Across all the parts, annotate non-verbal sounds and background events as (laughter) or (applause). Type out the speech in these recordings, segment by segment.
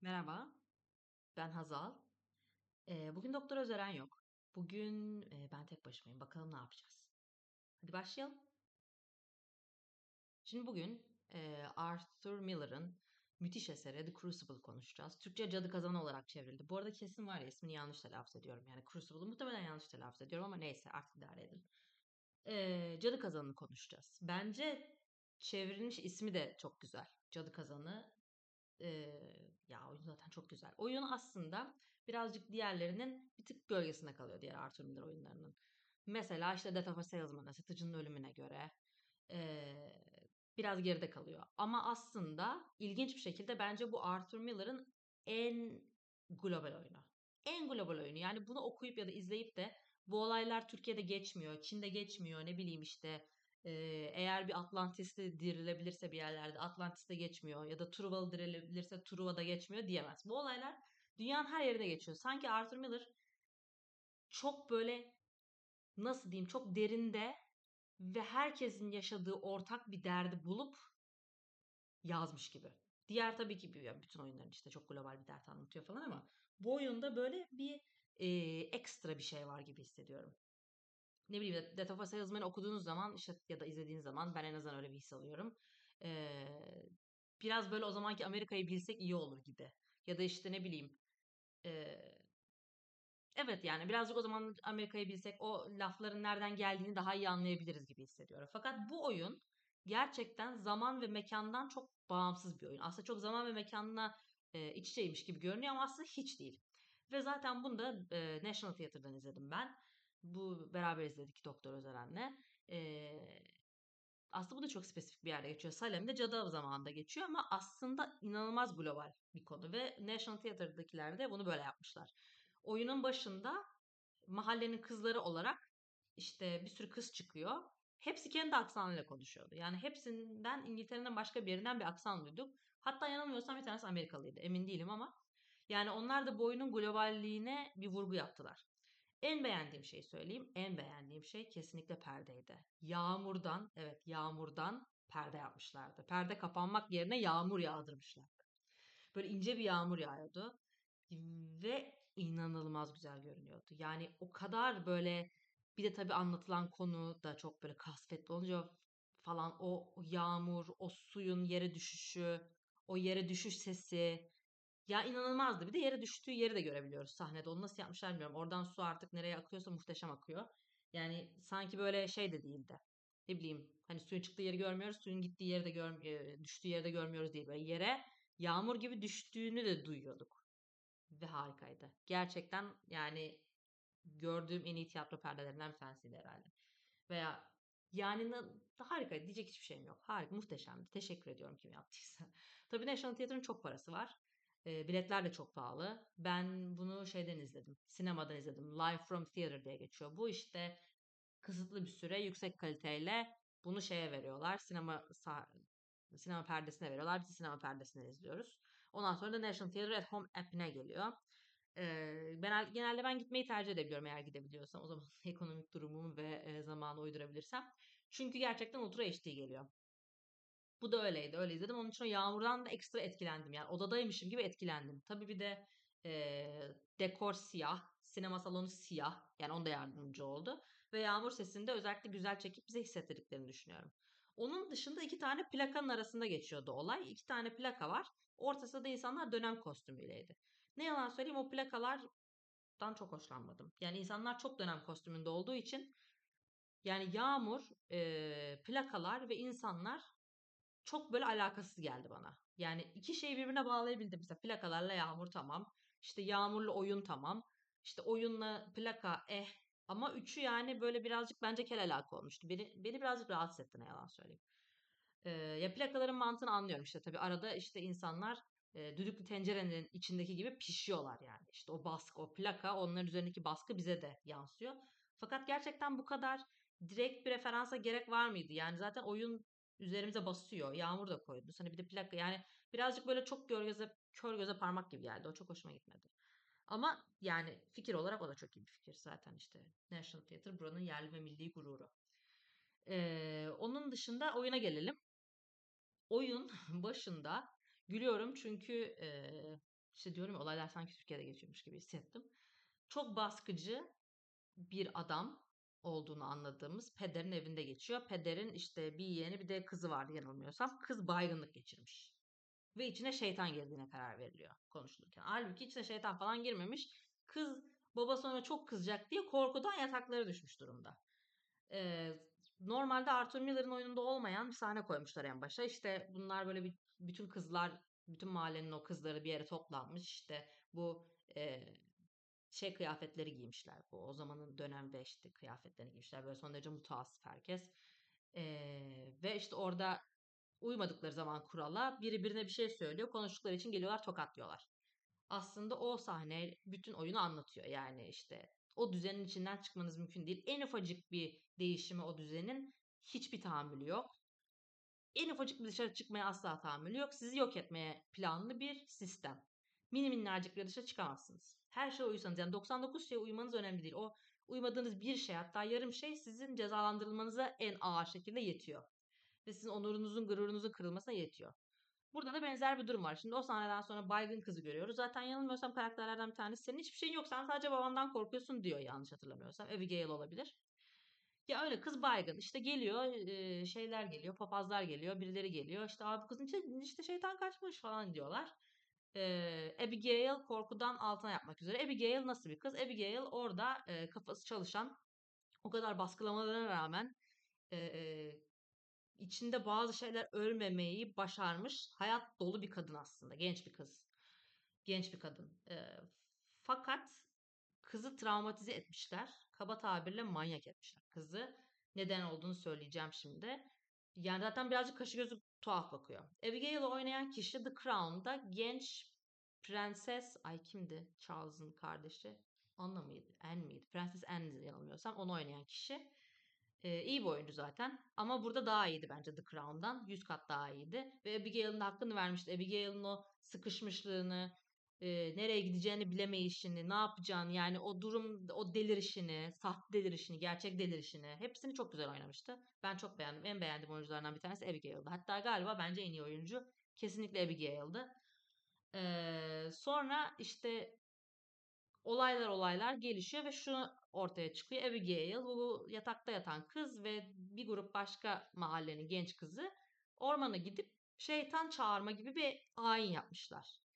Merhaba, ben Hazal. Bugün Doktor Özeren yok. Bugün ben tek başımayım. Bakalım ne yapacağız. Hadi başlayalım. Şimdi bugün Arthur Miller'ın müthiş eseri The Crucible konuşacağız. Türkçe Cadı Kazanı olarak çevrildi. Bu arada kesin var ya ismini yanlış telaffuz ediyorum. Yani Crucible'ı muhtemelen yanlış telaffuz ediyorum ama neyse artık idare edin. Cadı Kazanı'nı konuşacağız. Bence çevrilmiş ismi de çok güzel. Cadı Kazanı Eee, ya oyun zaten çok güzel. Oyun aslında birazcık diğerlerinin bir tık gölgesinde kalıyor diğer Arthur Miller oyunlarının. Mesela işte Death of a Salesman'a, satıcının ölümüne göre eee, biraz geride kalıyor. Ama aslında ilginç bir şekilde bence bu Arthur Miller'ın en global oyunu. En global oyunu. Yani bunu okuyup ya da izleyip de bu olaylar Türkiye'de geçmiyor, Çin'de geçmiyor, ne bileyim işte eğer bir Atlantis'te dirilebilirse bir yerlerde Atlantis'te geçmiyor ya da Truvalı dirilebilirse Truva'da geçmiyor diyemez. Bu olaylar dünyanın her yerinde geçiyor. Sanki Arthur Miller çok böyle nasıl diyeyim çok derinde ve herkesin yaşadığı ortak bir derdi bulup yazmış gibi. Diğer tabii ki bütün oyunların işte çok global bir dert anlatıyor falan ama bu oyunda böyle bir e, ekstra bir şey var gibi hissediyorum ne bileyim Death of okuduğunuz zaman işte ya da izlediğiniz zaman ben en azından öyle bir his alıyorum. Ee, biraz böyle o zamanki Amerika'yı bilsek iyi olur gibi. Ya da işte ne bileyim e, evet yani birazcık o zaman Amerika'yı bilsek o lafların nereden geldiğini daha iyi anlayabiliriz gibi hissediyorum. Fakat bu oyun gerçekten zaman ve mekandan çok bağımsız bir oyun. Aslında çok zaman ve mekanla e, iç içeymiş gibi görünüyor ama aslında hiç değil. Ve zaten bunu da e, National Theatre'dan izledim ben. Bu beraber izledik Doktor Özeren'le. Ee, aslında bu da çok spesifik bir yerde geçiyor. Salem'de cadı zamanında geçiyor ama aslında inanılmaz global bir konu ve National Theatre'dakiler de bunu böyle yapmışlar. Oyunun başında mahallenin kızları olarak işte bir sürü kız çıkıyor. Hepsi kendi aksanıyla konuşuyordu. Yani hepsinden İngiltere'nin başka bir yerinden bir aksan duyduk. Hatta yanılmıyorsam bir tanesi Amerikalıydı. Emin değilim ama. Yani onlar da bu oyunun globalliğine bir vurgu yaptılar. En beğendiğim şeyi söyleyeyim. En beğendiğim şey kesinlikle perdeydi. Yağmurdan, evet yağmurdan perde yapmışlardı. Perde kapanmak yerine yağmur yağdırmışlardı. Böyle ince bir yağmur yağıyordu. Ve inanılmaz güzel görünüyordu. Yani o kadar böyle bir de tabii anlatılan konu da çok böyle kasvetli olunca falan o, yağmur, o suyun yere düşüşü, o yere düşüş sesi, ya inanılmazdı. Bir de yere düştüğü yeri de görebiliyoruz sahnede. Onu nasıl yapmışlar bilmiyorum. Oradan su artık nereye akıyorsa muhteşem akıyor. Yani sanki böyle şey de değildi. Ne bileyim hani suyun çıktığı yeri görmüyoruz. Suyun gittiği yeri de gör, düştüğü yeri de görmüyoruz değil. Böyle yere yağmur gibi düştüğünü de duyuyorduk. Ve harikaydı. Gerçekten yani gördüğüm en iyi tiyatro perdelerinden bir tanesiydi herhalde. Veya yani harikaydı. Diyecek hiçbir şeyim yok. Harika, muhteşemdi. Teşekkür ediyorum kim yaptıysa. (laughs) Tabii National Theatre'ın çok parası var. E, biletler de çok pahalı. Ben bunu şeyden izledim. Sinemadan izledim. Live from Theater diye geçiyor. Bu işte kısıtlı bir süre yüksek kaliteyle bunu şeye veriyorlar. Sinema sinema perdesine veriyorlar. Biz sinema perdesinde izliyoruz. Ondan sonra da National Theater at Home app'ine geliyor. Ee, ben genelde ben gitmeyi tercih edebiliyorum eğer gidebiliyorsam. O zaman (laughs) ekonomik durumumu ve e, zamanı uydurabilirsem. Çünkü gerçekten Ultra HD geliyor. Bu da öyleydi. Öyle izledim. Onun için o yağmurdan da ekstra etkilendim. Yani odadaymışım gibi etkilendim. Tabii bir de e, dekor siyah. Sinema salonu siyah. Yani onda yardımcı oldu. Ve yağmur sesini de özellikle güzel çekip bize hissettirdiklerini düşünüyorum. Onun dışında iki tane plakanın arasında geçiyordu olay. İki tane plaka var. Ortasında da insanlar dönem kostümüyleydi. Ne yalan söyleyeyim o plakalardan çok hoşlanmadım. Yani insanlar çok dönem kostümünde olduğu için yani yağmur, e, plakalar ve insanlar çok böyle alakasız geldi bana. Yani iki şeyi birbirine bağlayabildim. Mesela plakalarla yağmur tamam. İşte yağmurlu oyun tamam. İşte oyunla plaka eh. Ama üçü yani böyle birazcık bence kel alaka olmuştu. Beni, beni birazcık rahatsız etti ne yalan söyleyeyim. Ee, ya plakaların mantığını anlıyorum işte tabii arada işte insanlar e, düdüklü tencerenin içindeki gibi pişiyorlar yani. İşte o baskı, o plaka, onların üzerindeki baskı bize de yansıyor. Fakat gerçekten bu kadar direkt bir referansa gerek var mıydı? Yani zaten oyun üzerimize basıyor. Yağmur da koydu. Hani bir de plaka yani birazcık böyle çok kör göze, kör göze parmak gibi geldi. O çok hoşuma gitmedi. Ama yani fikir olarak o da çok iyi bir fikir zaten işte. National Theatre buranın yerli ve milli gururu. Ee, onun dışında oyuna gelelim. Oyun (laughs) başında gülüyorum çünkü e, işte diyorum ya olaylar sanki Türkiye'de geçiyormuş gibi hissettim. Çok baskıcı bir adam olduğunu anladığımız pederin evinde geçiyor. Pederin işte bir yeğeni bir de kızı vardı yanılmıyorsam. Kız baygınlık geçirmiş. Ve içine şeytan girdiğine karar veriliyor konuşulurken. Halbuki içine şeytan falan girmemiş. Kız baba sonra çok kızacak diye korkudan yataklara düşmüş durumda. Ee, normalde Arthur Miller'ın oyununda olmayan bir sahne koymuşlar en başa. İşte bunlar böyle bir, bütün kızlar, bütün mahallenin o kızları bir yere toplanmış. İşte bu e, şey kıyafetleri giymişler. Bu o zamanın dönem işte kıyafetlerini giymişler. Böyle son derece mutasip herkes. Ee, ve işte orada uymadıkları zaman kurala biri birine bir şey söylüyor. Konuştukları için geliyorlar tokatlıyorlar. Aslında o sahne bütün oyunu anlatıyor. Yani işte o düzenin içinden çıkmanız mümkün değil. En ufacık bir değişimi o düzenin hiçbir tahammülü yok. En ufacık bir dışarı çıkmaya asla tahammülü yok. Sizi yok etmeye planlı bir sistem. Mini minnacık bir dışarı çıkamazsınız. Her şeye uyusanız yani 99 şeye uymanız önemli değil. O uymadığınız bir şey hatta yarım şey sizin cezalandırılmanıza en ağır şekilde yetiyor. Ve sizin onurunuzun, gururunuzun kırılmasına yetiyor. Burada da benzer bir durum var. Şimdi o sahneden sonra baygın kızı görüyoruz. Zaten yanılmıyorsam karakterlerden bir tanesi senin hiçbir şeyin yok. Sen sadece babandan korkuyorsun diyor yanlış hatırlamıyorsam. Abigail olabilir. Ya öyle kız baygın işte geliyor şeyler geliyor papazlar geliyor birileri geliyor işte abi kızın içinde işte şeytan kaçmış falan diyorlar. Ee, Abigail korkudan altına yapmak üzere. Abigail nasıl bir kız? Abigail orada e, kafası çalışan o kadar baskılamalarına rağmen e, içinde bazı şeyler ölmemeyi başarmış hayat dolu bir kadın aslında. Genç bir kız. Genç bir kadın. E, fakat kızı travmatize etmişler. Kaba tabirle manyak etmişler kızı. Neden olduğunu söyleyeceğim şimdi. Yani zaten birazcık kaşı gözü tuhaf bakıyor. Abigail'i oynayan kişi The Crown'da genç prenses, ay kimdi? Charles'ın kardeşi. Anna mıydı? Anne miydi? Prenses Anne yanılmıyorsam onu oynayan kişi. Ee, iyi bir oyuncu zaten. Ama burada daha iyiydi bence The Crown'dan. Yüz kat daha iyiydi. Ve Abigail'in de hakkını vermişti. Abigail'in o sıkışmışlığını, e, nereye gideceğini bilemeyişini, ne yapacağını yani o durum, o delirişini, sahte delirişini, gerçek delirişini hepsini çok güzel oynamıştı. Ben çok beğendim. En beğendiğim oyunculardan bir tanesi Abigail'di. Hatta galiba bence en iyi oyuncu kesinlikle Abigail'di. Ee, sonra işte olaylar olaylar gelişiyor ve şu ortaya çıkıyor. Abigail bu yatakta yatan kız ve bir grup başka mahallenin genç kızı ormana gidip şeytan çağırma gibi bir ayin yapmışlar.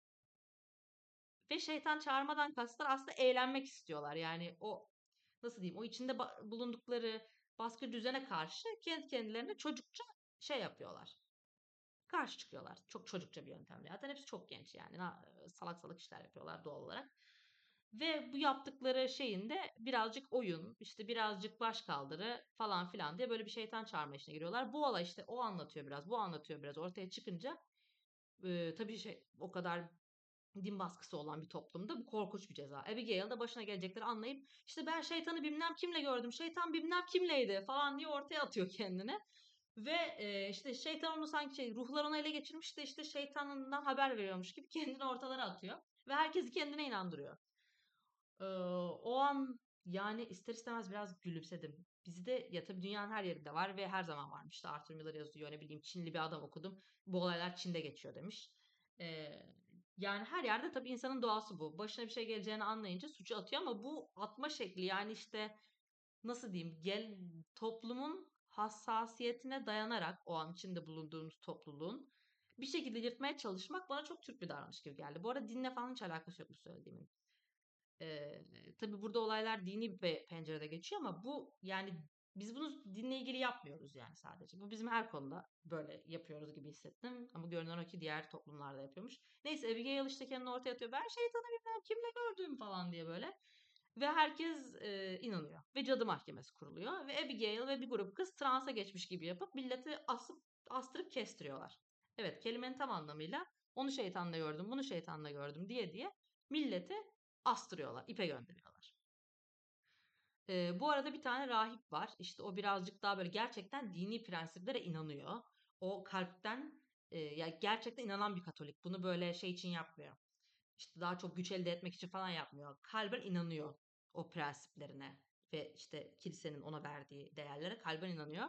Ve şeytan çağırmadan kastlar aslında eğlenmek istiyorlar. Yani o nasıl diyeyim o içinde bulundukları baskı düzene karşı kendi kendilerine çocukça şey yapıyorlar. Karşı çıkıyorlar. Çok çocukça bir yöntemle. Zaten hepsi çok genç yani. Salak salak işler yapıyorlar doğal olarak. Ve bu yaptıkları şeyin de birazcık oyun, işte birazcık baş kaldırı falan filan diye böyle bir şeytan çağırma işine giriyorlar. Bu olay işte o anlatıyor biraz, bu anlatıyor biraz ortaya çıkınca e, tabii şey o kadar din baskısı olan bir toplumda bu korkunç bir ceza. Abigail de başına gelecekleri anlayıp işte ben şeytanı bilmem kimle gördüm, şeytan bilmem kimleydi falan diye ortaya atıyor kendini. Ve e, işte şeytan onu sanki şey, ruhlar onu ele geçirmiş de işte şeytanından haber veriyormuş gibi kendini ortalara atıyor. Ve herkesi kendine inandırıyor. Ee, o an yani ister istemez biraz gülümsedim. Bizde ya tabii dünyanın her yerinde var ve her zaman varmış. İşte Arthur Miller yazıyor ne bileyim Çinli bir adam okudum. Bu olaylar Çin'de geçiyor demiş. Ee, yani her yerde tabii insanın doğası bu. Başına bir şey geleceğini anlayınca suçu atıyor ama bu atma şekli yani işte nasıl diyeyim gel toplumun hassasiyetine dayanarak o an içinde bulunduğumuz topluluğun bir şekilde yırtmaya çalışmak bana çok Türk bir davranış gibi geldi. Bu arada dinle falan hiç alakası yok bu söylediğimin. Ee, tabii burada olaylar dini bir pencerede geçiyor ama bu yani biz bunu dinle ilgili yapmıyoruz yani sadece. Bu bizim her konuda böyle yapıyoruz gibi hissettim. Ama görünen o ki diğer toplumlarda yapıyormuş. Neyse Abigail işte kendini ortaya atıyor. Ben şeytanı bilmem kimle gördüm falan diye böyle. Ve herkes e, inanıyor. Ve cadı mahkemesi kuruluyor. Ve Abigail ve bir grup kız transa geçmiş gibi yapıp milleti asıp astırıp kestiriyorlar. Evet kelimenin tam anlamıyla onu şeytanla gördüm, bunu şeytanla gördüm diye diye milleti astırıyorlar, ipe gönderiyorlar. Ee, bu arada bir tane rahip var. İşte o birazcık daha böyle gerçekten dini prensiplere inanıyor. O kalpten e, ya gerçekten inanan bir Katolik. Bunu böyle şey için yapmıyor. İşte daha çok güç elde etmek için falan yapmıyor. Kalben inanıyor o prensiplerine ve işte kilisenin ona verdiği değerlere kalben inanıyor.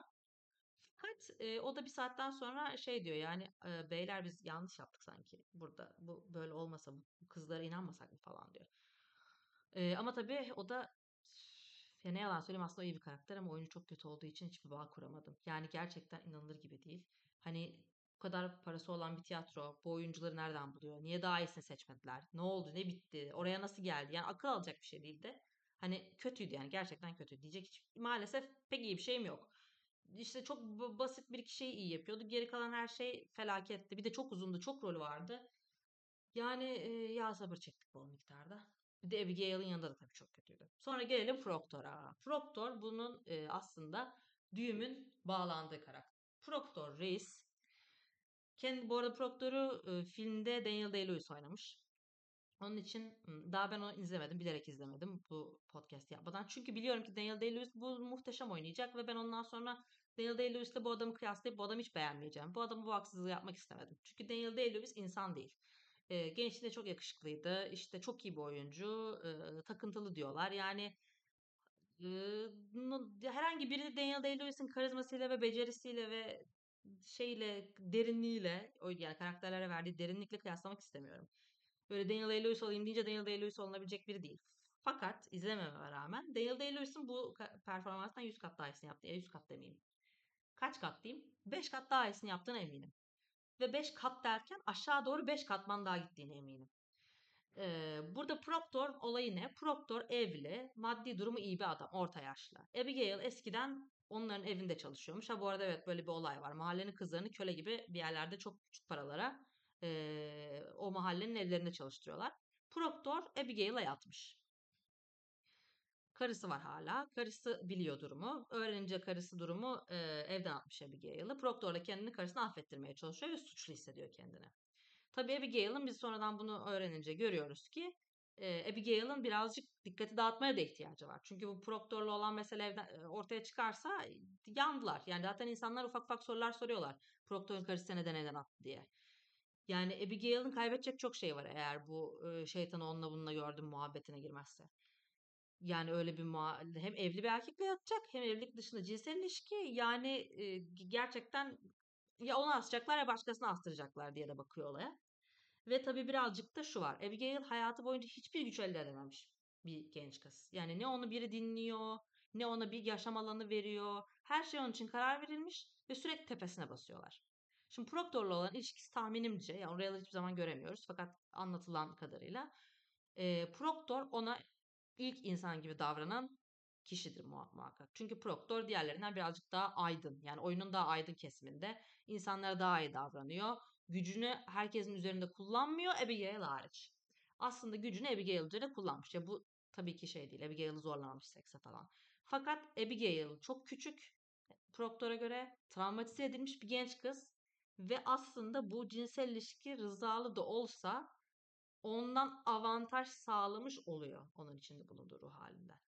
Fakat e, o da bir saatten sonra şey diyor yani e, beyler biz yanlış yaptık sanki burada bu böyle olmasa bu kızlara inanmasak mı falan diyor. E, ama tabii o da ya ne yalan söyleyeyim aslında iyi bir karakter ama oyuncu çok kötü olduğu için hiçbir bağ kuramadım. Yani gerçekten inanılır gibi değil. Hani bu kadar parası olan bir tiyatro bu oyuncuları nereden buluyor? Niye daha iyisini seçmediler? Ne oldu? Ne bitti? Oraya nasıl geldi? Yani akıl alacak bir şey değildi. Hani kötüydü yani gerçekten kötü. Diyecek hiç maalesef pek iyi bir şeyim yok. İşte çok basit bir iki şeyi iyi yapıyordu. Geri kalan her şey felaketti. Bir de çok uzundu, çok rol vardı. Yani e, ya sabır çektik bol miktarda. Bir de Abigail'in yanında da tabii çok kötüydü. Sonra gelelim Proctor'a. Proctor bunun e, aslında düğümün bağlandığı karakter. Proctor reis. Kendi bu arada Proctor'u e, filmde Daniel Day-Lewis oynamış. Onun için daha ben onu izlemedim. Bilerek izlemedim bu podcast yapmadan. Çünkü biliyorum ki Daniel Day-Lewis bu muhteşem oynayacak ve ben ondan sonra Daniel Day-Lewis'le bu adamı kıyaslayıp bu adamı hiç beğenmeyeceğim. Bu adamı bu haksızlığı yapmak istemedim. Çünkü Daniel Day-Lewis insan değil. E, gençliğinde çok yakışıklıydı. İşte çok iyi bir oyuncu. E, takıntılı diyorlar. Yani e, herhangi biri Daniel Day-Lewis'in karizmasıyla ve becerisiyle ve şeyle derinliğiyle yani karakterlere verdiği derinlikle kıyaslamak istemiyorum. Böyle Daniel Day-Lewis olayım deyince Daniel Day-Lewis olunabilecek biri değil. Fakat izlememe rağmen Daniel Day-Lewis'in bu performanstan 100 kat daha iyisini yaptı. Ya 100 kat demeyeyim. Kaç kat diyeyim? 5 kat daha iyisini yaptığına eminim. Ve 5 kat derken aşağı doğru 5 katman daha gittiğine eminim. Ee, burada Proctor olayı ne? Proctor evli, maddi durumu iyi bir adam, orta yaşlı. Abigail eskiden onların evinde çalışıyormuş. Ha bu arada evet böyle bir olay var. Mahallenin kızlarını köle gibi bir yerlerde çok küçük paralara e, o mahallenin evlerinde çalıştırıyorlar. Proctor Abigail'a yatmış. Karısı var hala. Karısı biliyor durumu. Öğrenince karısı durumu e, evden atmış Abigail'ı. Proctor da kendini karısını affettirmeye çalışıyor ve suçlu hissediyor kendini. Tabii Abigail'ın biz sonradan bunu öğrenince görüyoruz ki e, Abigail'ın birazcık dikkati dağıtmaya da ihtiyacı var. Çünkü bu Proctor'la olan mesele evden, e, ortaya çıkarsa yandılar. Yani zaten insanlar ufak ufak sorular soruyorlar. Proctor'un karısı neden neden attı diye. Yani Abigail'in kaybedecek çok şey var eğer bu e, şeytanı onunla bununla gördüm muhabbetine girmezse. Yani öyle bir muha- hem evli bir erkekle yatacak hem evlilik dışında cinsel ilişki yani e, gerçekten ya onu asacaklar ya başkasını astıracaklar diye de bakıyor olaya. Ve tabii birazcık da şu var. Abigail hayatı boyunca hiçbir güç elde edememiş bir genç kız. Yani ne onu biri dinliyor, ne ona bir yaşam alanı veriyor. Her şey onun için karar verilmiş ve sürekli tepesine basıyorlar. Şimdi Proctor'la olan ilişkisi tahminimce, yani oraya hiçbir zaman göremiyoruz fakat anlatılan kadarıyla e, Proctor ona ilk insan gibi davranan kişidir muhakkak. Çünkü Proctor diğerlerinden birazcık daha aydın. Yani oyunun daha aydın kesiminde. insanlara daha iyi davranıyor. Gücünü herkesin üzerinde kullanmıyor Abigail hariç. Aslında gücünü Abigail üzerinde kullanmış. Ya bu tabii ki şey değil. Abigail'i zorlamamış sekse falan. Fakat Abigail çok küçük. Proctor'a göre travmatize edilmiş bir genç kız. Ve aslında bu cinsel ilişki rızalı da olsa ondan avantaj sağlamış oluyor onun içinde bulunduğu ruh halinden.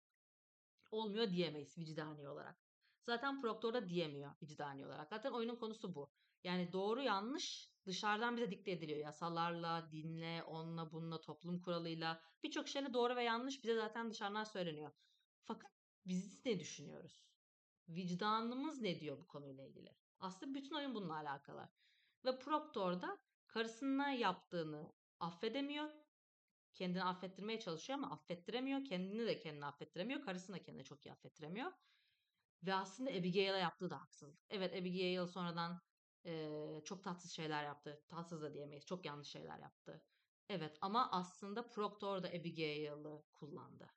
Olmuyor diyemeyiz vicdani olarak. Zaten Proctor da diyemiyor vicdani olarak. Zaten oyunun konusu bu. Yani doğru yanlış dışarıdan bize dikte ediliyor. Yasalarla, dinle, onunla, bununla, toplum kuralıyla. Birçok şeyle doğru ve yanlış bize zaten dışarıdan söyleniyor. Fakat biz ne düşünüyoruz? Vicdanımız ne diyor bu konuyla ilgili? Aslında bütün oyun bununla alakalı. Ve Proctor da karısına yaptığını affedemiyor. Kendini affettirmeye çalışıyor ama affettiremiyor. Kendini de kendini affettiremiyor. Karısını da kendini çok iyi affettiremiyor. Ve aslında Abigail'e yaptığı da haksızlık. Evet Abigail sonradan e, çok tatsız şeyler yaptı. Tatsız da diyemeyiz. Çok yanlış şeyler yaptı. Evet ama aslında Proctor da Abigail'ı kullandı.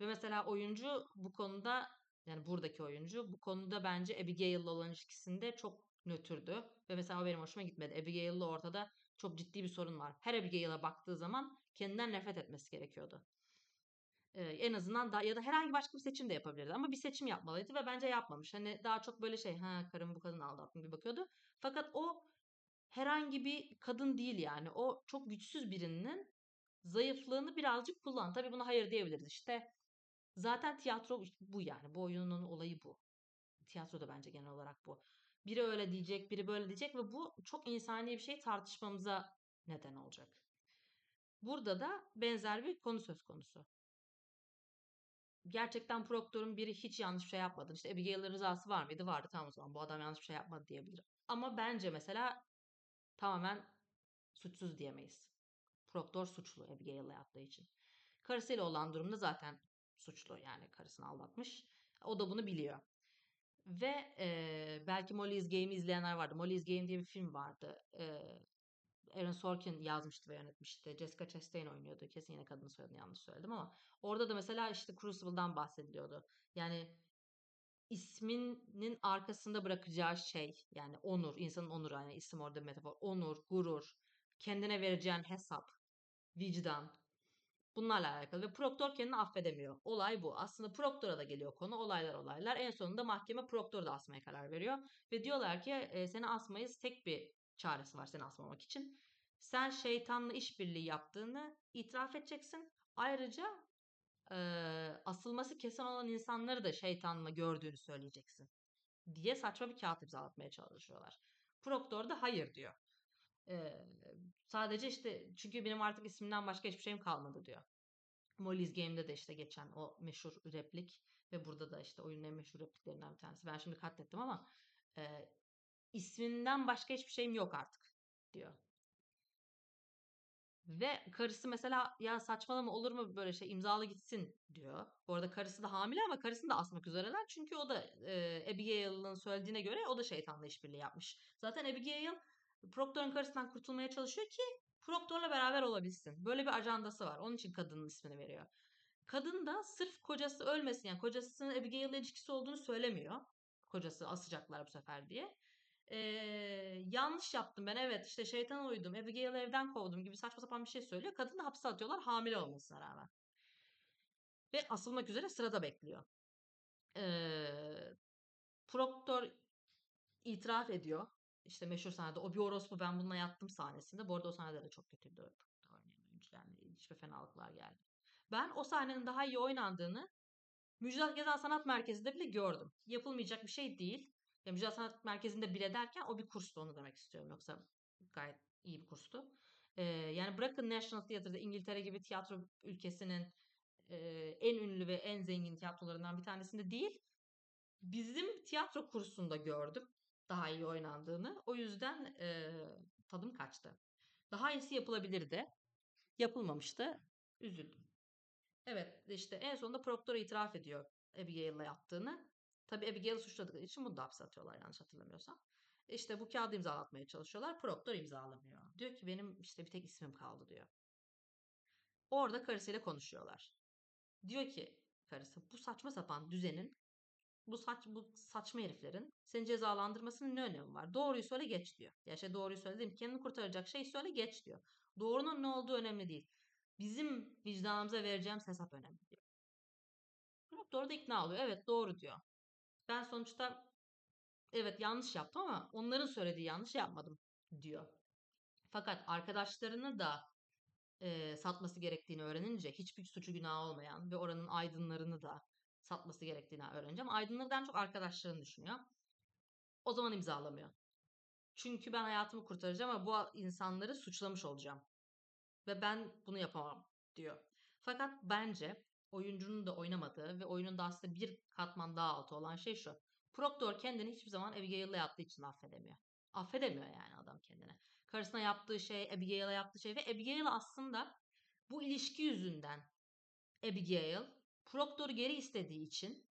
Ve mesela oyuncu bu konuda yani buradaki oyuncu bu konuda bence Abigail'la olan ilişkisinde çok nötrdü. Ve mesela o benim hoşuma gitmedi. Abigail'le ortada çok ciddi bir sorun var. Her Abigail'e baktığı zaman kendinden nefret etmesi gerekiyordu. Ee, en azından da ya da herhangi başka bir seçim de yapabilirdi ama bir seçim yapmalıydı ve bence yapmamış. Hani daha çok böyle şey ha karım bu kadın aldattım gibi bakıyordu. Fakat o herhangi bir kadın değil yani. O çok güçsüz birinin zayıflığını birazcık kullan. Tabii buna hayır diyebiliriz. İşte zaten tiyatro bu yani. Bu oyunun olayı bu. Tiyatro da bence genel olarak bu. Biri öyle diyecek, biri böyle diyecek ve bu çok insani bir şey tartışmamıza neden olacak. Burada da benzer bir konu söz konusu. gerçekten Proctor'un biri hiç yanlış bir şey yapmadı. İşte Abigail'in rızası var mıydı? Vardı tamam o zaman bu adam yanlış bir şey yapmadı diyebilir. Ama bence mesela tamamen suçsuz diyemeyiz. Proctor suçlu Abigail'le yaptığı için. Karısıyla olan durumda zaten suçlu yani karısını aldatmış. O da bunu biliyor. Ve e, belki Molly's Game'i izleyenler vardı. Molly's Game diye bir film vardı. E, Aaron Sorkin yazmıştı ve yönetmişti. Jessica Chastain oynuyordu. Kesin yine kadın soyadını yanlış söyledim ama orada da mesela işte Crucible'dan bahsediliyordu. Yani isminin arkasında bırakacağı şey yani onur, insanın onuru yani isim orada metafor. Onur, gurur, kendine vereceğin hesap, vicdan, Bunlarla alakalı ve Proctor kendini affedemiyor. Olay bu. Aslında Proctor'a da geliyor konu. Olaylar olaylar. En sonunda mahkeme Proctor'u da asmaya karar veriyor. Ve diyorlar ki e, seni asmayız. Tek bir çaresi var seni asmamak için. Sen şeytanla işbirliği yaptığını itiraf edeceksin. Ayrıca e, asılması kesin olan insanları da şeytanla gördüğünü söyleyeceksin. Diye saçma bir kağıt imzalatmaya çalışıyorlar. Proctor da hayır diyor. Ee, sadece işte çünkü benim artık ismimden başka hiçbir şeyim kalmadı diyor. Molly's Game'de de işte geçen o meşhur replik ve burada da işte oyunun en meşhur repliklerinden bir tanesi. Ben şimdi katlettim ama e, isminden başka hiçbir şeyim yok artık diyor. Ve karısı mesela ya saçmalama olur mu böyle şey imzalı gitsin diyor. Bu arada karısı da hamile ama karısını da asmak üzereler. Çünkü o da e, Abigail'ın söylediğine göre o da şeytanla işbirliği yapmış. Zaten Abigail Proctor'un karısından kurtulmaya çalışıyor ki Proctor'la beraber olabilsin. Böyle bir ajandası var. Onun için kadının ismini veriyor. Kadın da sırf kocası ölmesin yani kocasının Abigail'le ilişkisi olduğunu söylemiyor. Kocası asacaklar bu sefer diye. Ee, yanlış yaptım ben evet işte şeytan uydum Abigail'i evden kovdum gibi saçma sapan bir şey söylüyor. Kadını hapse atıyorlar hamile olmasına rağmen. Ve asılmak üzere sırada bekliyor. Ee, Proctor itiraf ediyor işte meşhur sahnede o bir orospu ben bununla yattım sahnesinde. Bu arada o sahnede de çok kötüydü oynayan oyuncu. Yani hiçbir fenalıklar geldi. Ben o sahnenin daha iyi oynandığını Müjdat Gezen Sanat Merkezi'nde bile gördüm. Yapılmayacak bir şey değil. Ya Müjdat Sanat Merkezi'nde bile derken o bir kurstu onu demek istiyorum. Yoksa gayet iyi bir kurstu. Ee, yani bırakın National Theatre'da İngiltere gibi tiyatro ülkesinin e, en ünlü ve en zengin tiyatrolarından bir tanesinde değil. Bizim tiyatro kursunda gördüm daha iyi oynandığını. O yüzden e, tadım kaçtı. Daha iyisi yapılabilirdi. Yapılmamıştı. Üzüldüm. Evet işte en sonunda Proctor itiraf ediyor Abigail'la yaptığını. Tabii Abigail'i suçladıkları için bunu da hapse atıyorlar yanlış hatırlamıyorsam. İşte bu kağıdı imzalatmaya çalışıyorlar. Proctor imzalamıyor. Diyor ki benim işte bir tek ismim kaldı diyor. Orada karısıyla konuşuyorlar. Diyor ki karısı bu saçma sapan düzenin bu saç bu saçma heriflerin seni cezalandırmasının ne önemi var? Doğruyu söyle geç diyor. Ya şey doğruyu söyle değil? Kendini kurtaracak şey söyle geç diyor. Doğrunun ne olduğu önemli değil. Bizim vicdanımıza vereceğimiz hesap önemli diyor. Doktor da ikna oluyor. Evet doğru diyor. Ben sonuçta evet yanlış yaptım ama onların söylediği yanlış yapmadım diyor. Fakat arkadaşlarını da e, satması gerektiğini öğrenince hiçbir suçu günah olmayan ve oranın aydınlarını da satması gerektiğini öğreneceğim. Aydınlardan çok arkadaşlarını düşünüyor. O zaman imzalamıyor. Çünkü ben hayatımı kurtaracağım ama bu insanları suçlamış olacağım. Ve ben bunu yapamam diyor. Fakat bence oyuncunun da oynamadığı ve oyunun da aslında bir katman daha altı olan şey şu. Proctor kendini hiçbir zaman Abigail'le yaptığı için affedemiyor. Affedemiyor yani adam kendine. Karısına yaptığı şey, Abigail'e yaptığı şey ve Abigail aslında bu ilişki yüzünden Abigail Proctor geri istediği için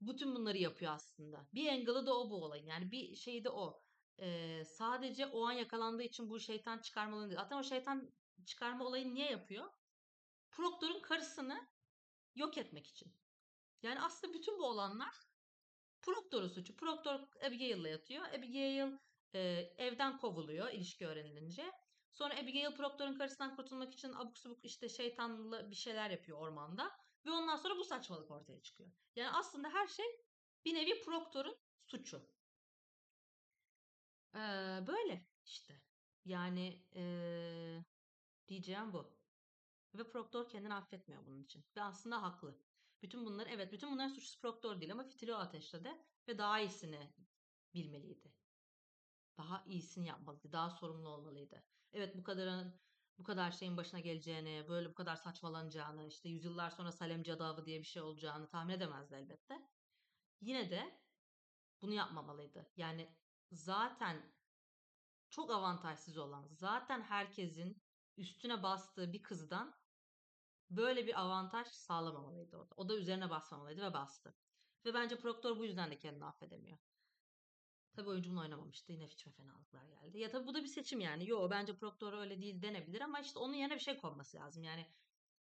bütün bunları yapıyor aslında. Bir angle'ı da o bu olayın. Yani bir şeyi de o. Ee, sadece o an yakalandığı için bu şeytan çıkarma olayını. Zaten o şeytan çıkarma olayını niye yapıyor? Proctor'un karısını yok etmek için. Yani aslında bütün bu olanlar Proctor'un suçu. Proctor Abigail'la yatıyor. Abigail e, evden kovuluyor ilişki öğrenilince. Sonra Abigail Proctor'un karısından kurtulmak için abuk subuk işte şeytanlı bir şeyler yapıyor ormanda. Ve ondan sonra bu saçmalık ortaya çıkıyor. Yani aslında her şey bir nevi Proctor'un suçu. Ee, böyle işte. Yani ee, diyeceğim bu. Ve Proctor kendini affetmiyor bunun için. Ve aslında haklı. Bütün bunlar evet bütün bunların suçlusu Proctor değil ama fitili o ateşledi ve daha iyisini bilmeliydi. Daha iyisini yapmalıydı. Daha sorumlu olmalıydı. Evet bu kadarın bu kadar şeyin başına geleceğini, böyle bu kadar saçmalanacağını, işte yüzyıllar sonra Salem Cadı Avı diye bir şey olacağını tahmin edemezdi elbette. Yine de bunu yapmamalıydı. Yani zaten çok avantajsız olan, zaten herkesin üstüne bastığı bir kızdan böyle bir avantaj sağlamamalıydı orada. O da üzerine basmamalıydı ve bastı. Ve bence Proctor bu yüzden de kendini affedemiyor. Tabii oyuncu bunu oynamamıştı. Yine içime fenalıklar geldi. Ya tabii bu da bir seçim yani. Yo bence Proctor öyle değil denebilir ama işte onun yerine bir şey konması lazım. Yani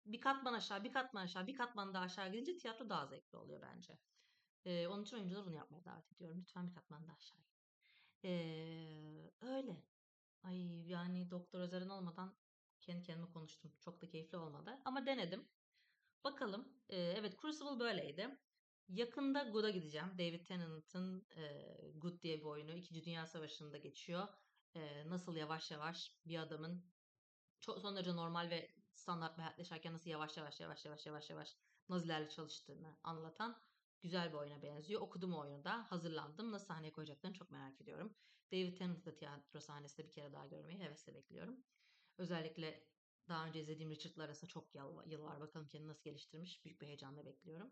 bir katman aşağı, bir katman aşağı, bir katman daha aşağı gidince tiyatro daha zevkli oluyor bence. Ee, onun için oyuncuları bunu yapmaya davet ediyorum. Lütfen bir katman daha aşağı. Ee, öyle. Ay yani Doktor Özer'in olmadan kendi kendime konuştum. Çok da keyifli olmadı ama denedim. Bakalım. Ee, evet Crucible böyleydi. Yakında Good'a gideceğim. David Tennant'ın e, Good diye bir oyunu. İkinci Dünya Savaşı'nda geçiyor. E, nasıl yavaş yavaş bir adamın çok son derece normal ve standart bir hayat yaşarken nasıl yavaş yavaş yavaş yavaş yavaş yavaş Nazilerle çalıştığını anlatan güzel bir oyuna benziyor. Okudum oyunu da. Hazırlandım. Nasıl sahneye koyacaklarını çok merak ediyorum. David Tennant'ı tiyatro sahnesinde bir kere daha görmeyi hevesle bekliyorum. Özellikle daha önce izlediğim Richard'la arasında çok yıl var. Bakalım kendini nasıl geliştirmiş. Büyük bir heyecanla bekliyorum.